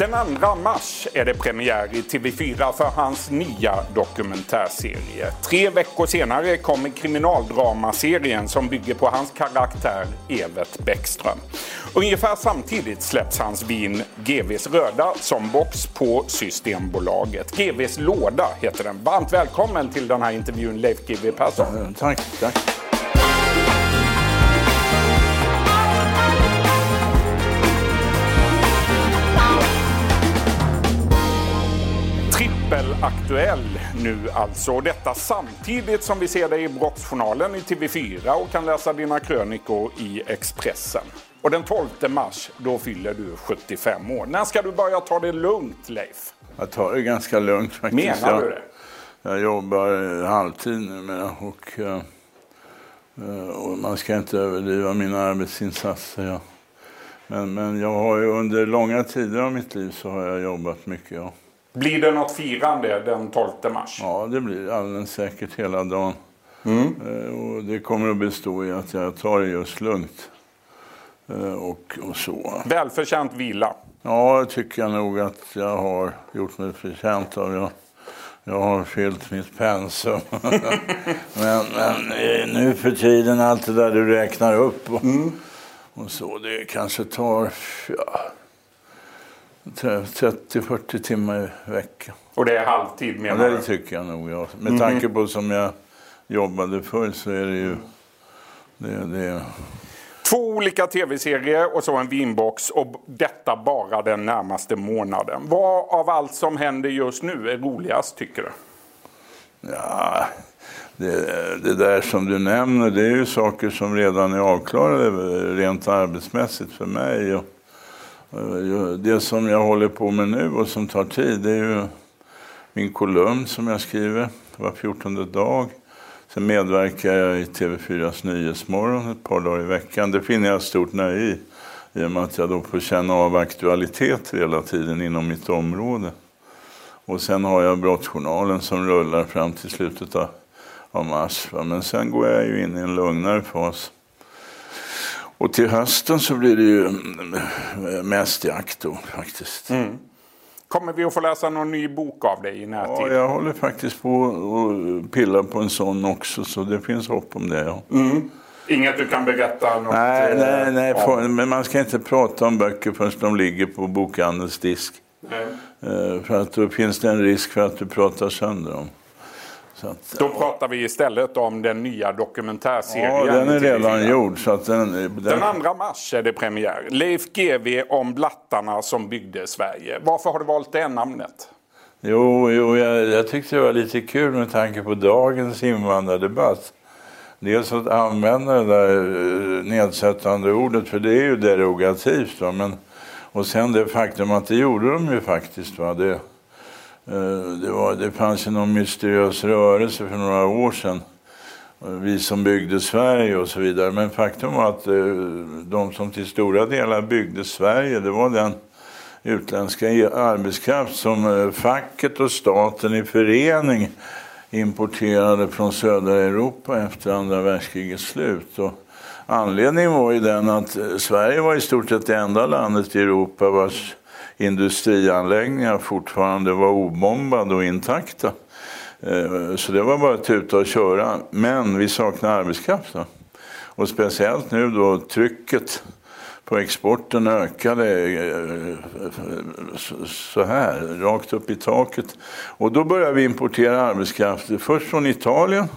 Den 2 mars är det premiär i TV4 för hans nya dokumentärserie. Tre veckor senare kommer kriminaldramaserien som bygger på hans karaktär Evert Bäckström. Ungefär samtidigt släpps hans vin GVs Röda som box på Systembolaget. GVs Låda heter den. Varmt välkommen till den här intervjun Leif GW Persson. Tack, tack. Trippelaktuell nu alltså. Detta samtidigt som vi ser dig i Brottsjournalen i TV4 och kan läsa dina krönikor i Expressen. Och den 12 mars, då fyller du 75 år. När ska du börja ta det lugnt, Leif? Jag tar det ganska lugnt faktiskt. Menar du jag, det? jag jobbar halvtid numera och, eh, eh, och man ska inte överdriva mina arbetsinsatser. Ja. Men, men jag har ju under långa tider av mitt liv så har jag jobbat mycket. Ja, Blir det något firande den 12 mars? ja det blir alldeles säkert hela dagen. Mm. Eh, Och det kommer att bestå i att jag tar det just lugnt. Eh, Och, och så. Välförtjänt vila. Ja, det tycker jag nog att jag har gjort mig förtjänt av. Jag, jag har fyllt mitt pensum. men, men eh, nu för tiden, allt det där du räknar upp och, och så, det kanske tar ja, 30-40 timmar i veckan. Och det är halvtid Ja, menar det du? tycker jag nog. Ja. Med tanke på som jag jobbade förr så är det ju... Det, det, Två olika tv-serier och så en vinbox och detta bara den närmaste månaden. Vad av allt som händer just nu är roligast tycker du? Ja, det, det där som du nämner, det är ju saker som redan är avklarade rent arbetsmässigt för mig. Och Eh, det som jag håller på med nu och som tar tid, det är ju min kolumn som jag skriver var 14 dag. Sen medverkar jag i TV4s Nyhetsmorgon ett par dagar i veckan. Det finner jag stort nöje i, i och med att jag då får känna av aktualitet hela tiden inom mitt område. Och sen har jag Brottsjournalen som rullar fram till slutet av, av mars. Men sen går jag ju in i en lugnare fas. Och till hösten så blir det ju mm, mest jakt då faktiskt. Kommer vi att få läsa någon ny bok av dig i Ja, närtid? jag håller faktiskt på och pillar på en sån också så det finns hopp om det. Ja. Inget du kan berätta? Något, Nej, eh, nej, nej, om? får- men man ska inte prata om böcker förrän de ligger på bokhandelns disk. Nej. Eh, För att då finns det en risk för att du pratar sönder dem. Att, Då pratar vi istället om den nya dokumentärserien. ja, den är i TV4. redan gjord. Så den, den, Den 2 mars är det premiär. Leif GW om blattarna som byggde Sverige. Varför har du valt det namnet? Jo, jo jag, jag tyckte det var lite kul med tanke på dagens invandrardebatt. Dels att använda det där eh, nedsättande ordet, för det är ju derogativt. Va? Men, och sen det faktum att det gjorde de ju faktiskt. Va? Det, Eh, det, var, det fanns ju någon mysteriös rörelse för några år sedan. Eh, vi som byggde Sverige och så vidare. Men faktum var att eh, de som till stora delar byggde Sverige, det var den utländska e- arbetskraft som facket och staten i förening importerade från södra Europa efter andra världskrigets slut. Och anledningen var ju den att Sverige var i stort sett det enda landet i Europa vars industrianläggningar fortfarande var obombade och intakta. Eh, så det var bara att tuta och köra. Men vi saknar arbetskraft. Då. Och speciellt nu då trycket på exporten ökade eh, eh, så här, rakt upp i taket. Och då började vi importera arbetskraft, först från Italien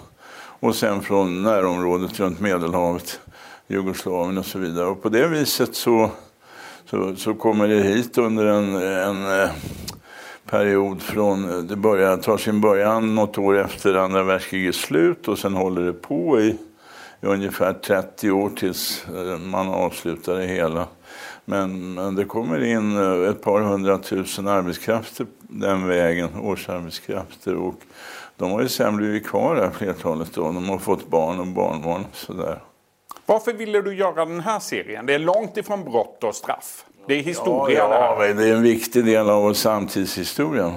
och sen från närområdet runt Medelhavet, Jugoslavien och så vidare. Och på det viset så, så, så kommer det hit under en, en eh, period från, det börjar, tar sin början något år efter andra världskrigets slut och sen håller det på i i ungefär 30 år tills eh, man avslutar det hela. Men, men det kommer in eh, ett par hundratusen arbetskrafter den vägen, årsarbetskrafter. Och de har ju sen blivit kvar där flertalet då. De har fått barn och barnbarn och sådär. Varför ville du göra den här serien? Det är långt ifrån brott och straff. Det är historia ja, det här. det är en viktig del av vår samtidshistoria.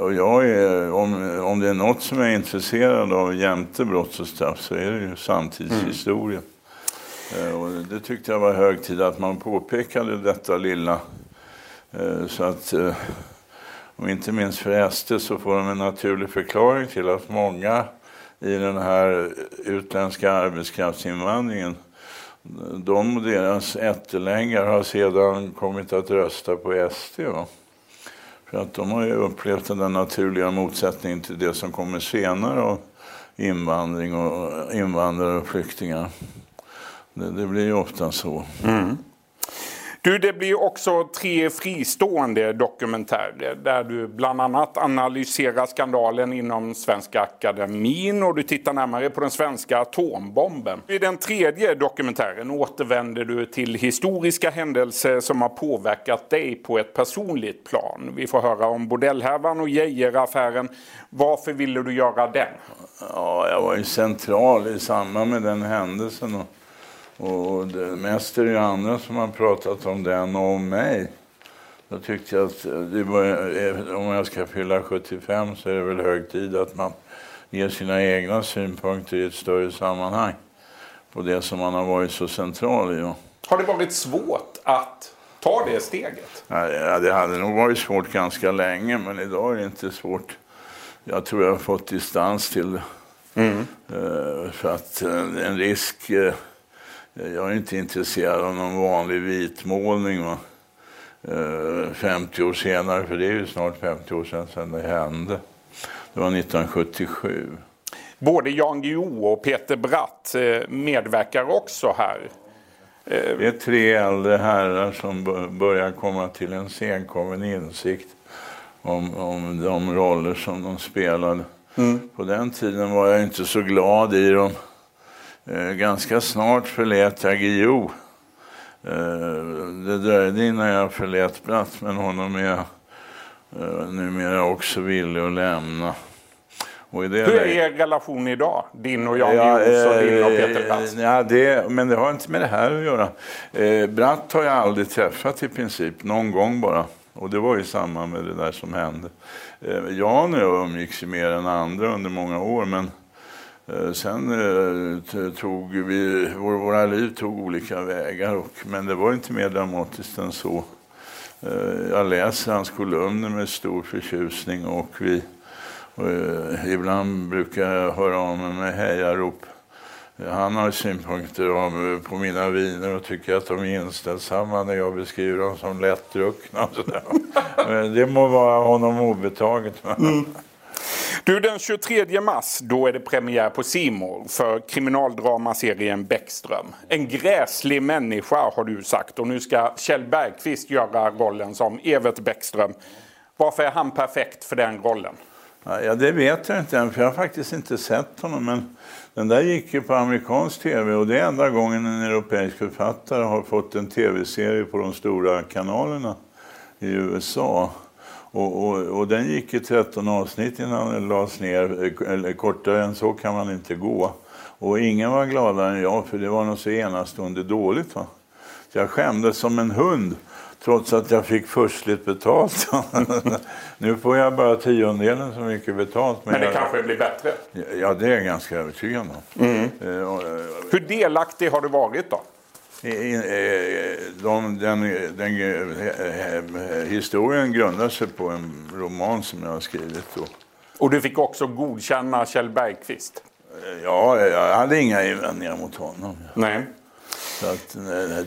Och jag är, om, om det är något som jag är intresserad av jämte brott och straff så är det ju samtidshistoria. Mm. Och det tyckte jag var hög tid att man påpekade detta lilla. Eh, så att, eh, och inte minst för SD så får de en naturlig förklaring till att många i den här utländska arbetskraftsinvandringen de och deras ättlingar har sedan kommit att rösta på SD. Va? För att de har ju upplevt den naturliga motsättningen till det som kommer senare av invandring och invandrare och flyktingar. Det, det blir ju ofta så. Mm. Du, det blir också tre fristående dokumentärer där du bland annat analyserar skandalen inom Svenska Akademin och du tittar närmare på den svenska atombomben. I den tredje dokumentären återvänder du till historiska händelser som har påverkat dig på ett personligt plan. Vi får höra om bordellhärvan och Geijeraffären. Varför ville du göra den? Ja, jag var ju central i samband med den händelsen. Och och det, mest är det andra som har pratat om den och om mig. Då tyckte jag att det var, om jag ska fylla 75 så är det väl hög tid att man ger sina egna synpunkter i ett större sammanhang på det som man har varit så central i. Har det varit svårt att ta det steget? Ja, det hade nog varit svårt ganska länge, men idag är det inte svårt. Jag tror jag har fått distans till det. Mm. Uh, för att uh, en risk jag är inte intresserad av någon vanlig vitmålning. Va? 50 eh, år senare, för det är ju snart 50 år sedan, sedan det hände. Det var 1977. Både Jan Guillou och Peter Bratt eh, medverkar också här. Eh, det är tre äldre herrar som börjar komma till en senkommen insikt om, om de roller som de spelade. Mm. På den tiden var jag inte så glad i dem. Eh, ganska snart förlät jag Guillou. Eh, det dröjde innan jag förlät Bratt, men honom är jag eh, numera också villig att lämna. Hur är er relation idag? Din och Jan ja, Guillous och din och Peter Bratt? Ja, det, men det har inte med det här att göra. Eh, Bratt har jag aldrig träffat i princip, någon gång bara. Och det var i samband med det där som hände. Eh, Jan och jag umgicks mer än andra under många år, men Eh, sen eh, tog vi, våra liv tog olika vägar, och, men det var inte mer dramatiskt än så. Eh, jag läser hans kolumner med stor förtjusning och vi, och ibland brukar jag höra av mig med hejarop. Han har synpunkter på mina viner och tycker att de är inställsamma när jag beskriver dem som lättdruckna. Det må vara honom obetaget. Mm. Du, den 23 mars då är det premiär på Simor för kriminaldramaserien Bäckström. En gräslig människa har du sagt och nu ska Kjell Bergqvist göra rollen som Evert Bäckström. Varför är han perfekt för den rollen? Ja, det vet jag inte än, för jag har faktiskt inte sett honom. Men den där gick ju på amerikansk tv och det är enda gången en europeisk författare har fått en tv-serie på de stora kanalerna i USA. Och, och, och, den gick i 13 avsnitt innan den lades ner. Kortare än så kan man inte gå. Och ingen var gladare än jag, för det var något så enastående dåligt. Va? Så jag skämdes som en hund, trots att jag fick förstligt betalt. nu får jag bara tiondelen så mycket betalt. Men, men det jag... kanske blir bättre? Ja, det är jag ganska övertygad om. Mm. Eh, Hur delaktig har du varit då? De, den, den, den, historien grundar sig på en roman som jag har skrivit. Och, och du fick också godkänna Kjell Bergqvist? Ja, jag hade inga invändningar mot honom. Nej. Så att,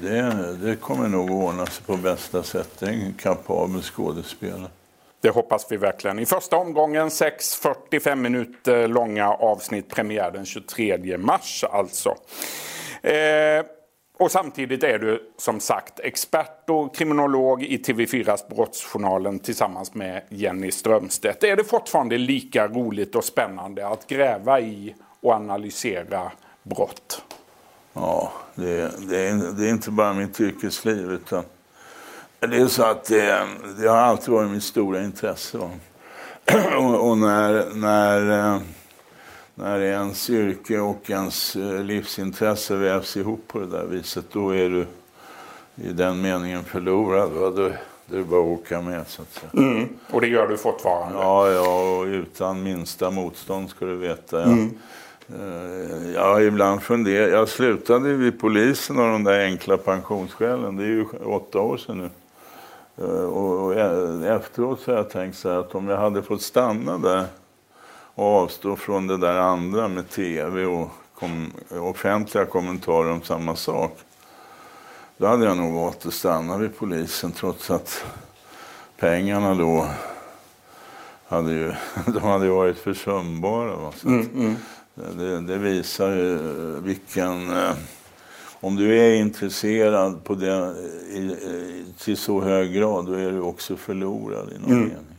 det, det kommer nog att ordna sig på bästa sätt. Det är en kapabel skådespelare. Det hoppas vi verkligen. I första omgången 6 45 minuter långa avsnitt. Premiär den 23 mars alltså. Eh, och samtidigt är du som sagt expert och kriminolog i TV4s Brottsjournalen tillsammans med Jenny Strömstedt. Är det fortfarande lika roligt och spännande att gräva i och analysera brott? Ja, det, det, är, det är inte bara mitt yrkesliv utan det är så att det, det har alltid varit mitt stora intresse. Och, och när, när, eh, när ens yrke och ens eh, livsintresse vävs ihop på det där viset, då är du i den meningen förlorad. Va? Då, det är bara att åka med så att säga. Mm. Och det gör du fortfarande? Ja, ja, och utan minsta motstånd ska du veta. Ja. Mm. Uh, ja, ibland funderar jag. slutade vid polisen av de där enkla pensionsskälen. Det är ju åtta år sedan nu. Uh, och, och, efteråt så har jag tänkt så här att om jag hade fått stanna där och avstå från det där andra med tv och kom, offentliga kommentarer om samma sak. Då hade jag nog valt att stanna vid polisen trots att pengarna då hade ju, de hade varit försumbara. Va? Så mm, mm. Det, det, visar ju vilken... Eh, om du är intresserad på det, i, i, till så hög grad, då är du också förlorad i någon mm. mening.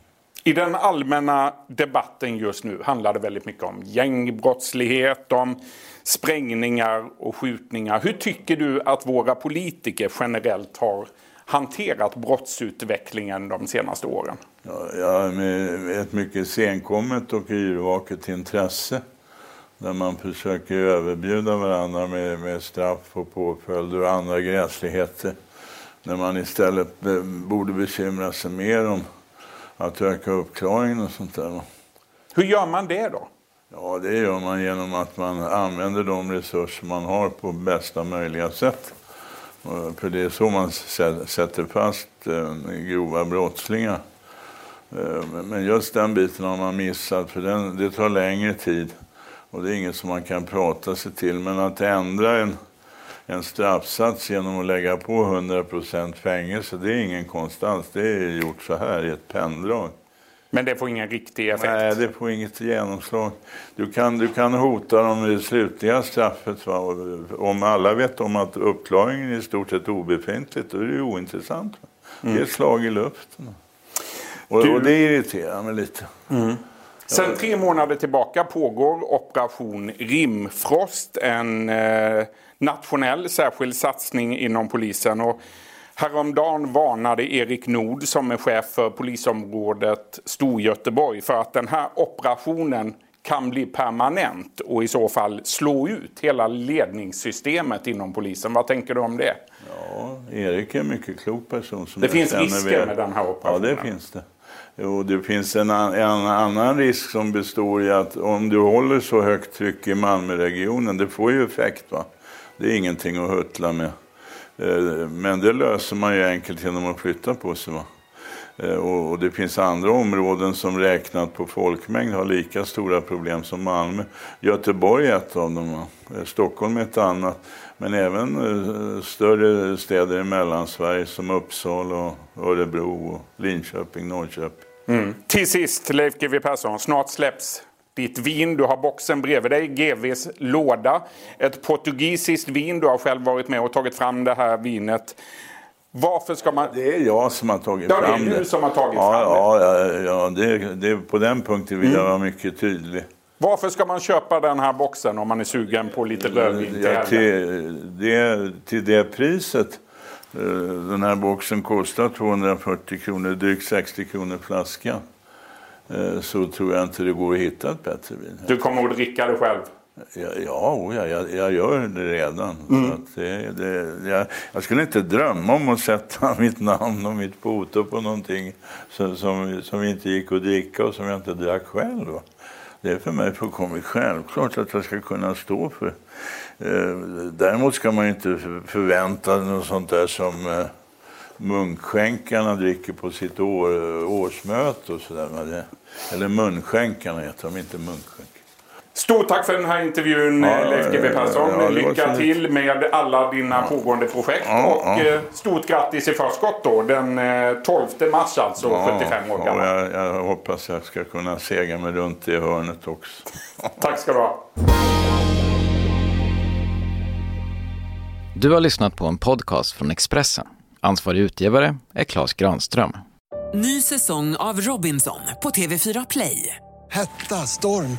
I den allmänna debatten just nu handlar det väldigt mycket om gängbrottslighet, om sprängningar och skjutningar. Hur tycker du att våra politiker generellt har hanterat brottsutvecklingen de senaste åren? Ja, med ett mycket senkommet och yrvaket intresse där man försöker överbjuda varandra med, med straff och påföljder och andra gräsligheter. När man istället borde bekymra sig mer om att öka uppklaringen och sånt där. Hur gör man det då? Ja, det gör man genom att man använder de resurser man har på bästa möjliga sätt. För det är så man sätter fast eh, grova brottslingar. Eh, men just den biten har man missat, för den, det tar längre tid. Och det är inget som man kan prata sig till. Men att ändra en, en straffsats genom att lägga på 100% fängelse, det är ingen konst alls. Det är gjort så här i ett penndrag. Men det får ingen riktig effekt? Nej, det får inget genomslag. Du kan, du kan hota dem med det slutliga straffet. Va? Om alla vet om att uppklaringen är i stort sett obefintligt, då är det ju ointressant. Mm. Det är ett slag i luften. Och, du... och det irriterar mig lite. Mm. Sen tre månader tillbaka pågår Operation Rimfrost. En eh, nationell särskild satsning inom polisen. Och Häromdagen varnade Erik Nord som är chef för polisområdet Storgöteborg för att den här operationen kan bli permanent och i så fall slå ut hela ledningssystemet inom polisen. Vad tänker du om det? Ja, Erik är en mycket klok person. Som det finns risker med, med den här operationen? Ja, det finns det. Och det finns en, en, annan risk som består i att om du håller så högt tryck i Malmöregionen, det får ju effekt. va? Det är ingenting att huttla med. Eh, men det löser man ju enkelt genom att flytta på sig. Va? Eh, och det finns andra områden som räknat på folkmängd har lika stora problem som Malmö. Göteborg är ett av dem, eh, Stockholm är ett annat. Men även eh, större städer i Mellansverige som Uppsala, Örebro, Linköping, Norrköping. Mm. Till sist, Leif GW Persson, snart släpps ditt vin. Du har boxen bredvid dig, GVs låda. Ett portugisiskt vin. Du har själv varit med och tagit fram det här vinet. Varför ska man... Det är jag som har tagit ja, fram det. är du som har tagit ja, fram ja, det. Ja, ja det, det, på den punkten vill mm. jag vara mycket tydlig. Varför ska man köpa den här boxen om man är sugen på lite rödvin ja, till, det, till det priset. Eh, den här boxen kostar 240 kronor, drygt 60 kronor flaskan. Eh, så tror jag inte det går att hitta ett bättre vin. Du kommer att dricka det själv? Ja, ja jag, jag gör det redan. Mm. Det, det, jag, jag, skulle inte drömma om att sätta mitt namn och mitt foto på någonting som, som, som inte gick att dricka och som jag inte drack själv. Det är för mig fullkomligt självklart att jag ska kunna stå för. Eh, däremot ska man inte förvänta något sånt där som eh, munkskänkarna dricker på sitt år, årsmöte och sådär. Eller munskänkarna heter de, inte munkskänk. Stort tack för den här intervjun ja, Leif GW Persson. Ja, Lycka till med alla dina ja. pågående projekt. Ja, och ja. Eh, stort grattis i förskott då. Den 12 eh, mars alltså, 75 år gammal. Jag, jag hoppas jag ska kunna sega mig runt i hörnet också. tack ska du ha. Du har lyssnat på en podcast från Expressen. Ansvarig utgivare är Klas Granström. Ny säsong av Robinson på TV4 Play. Hetta, storm,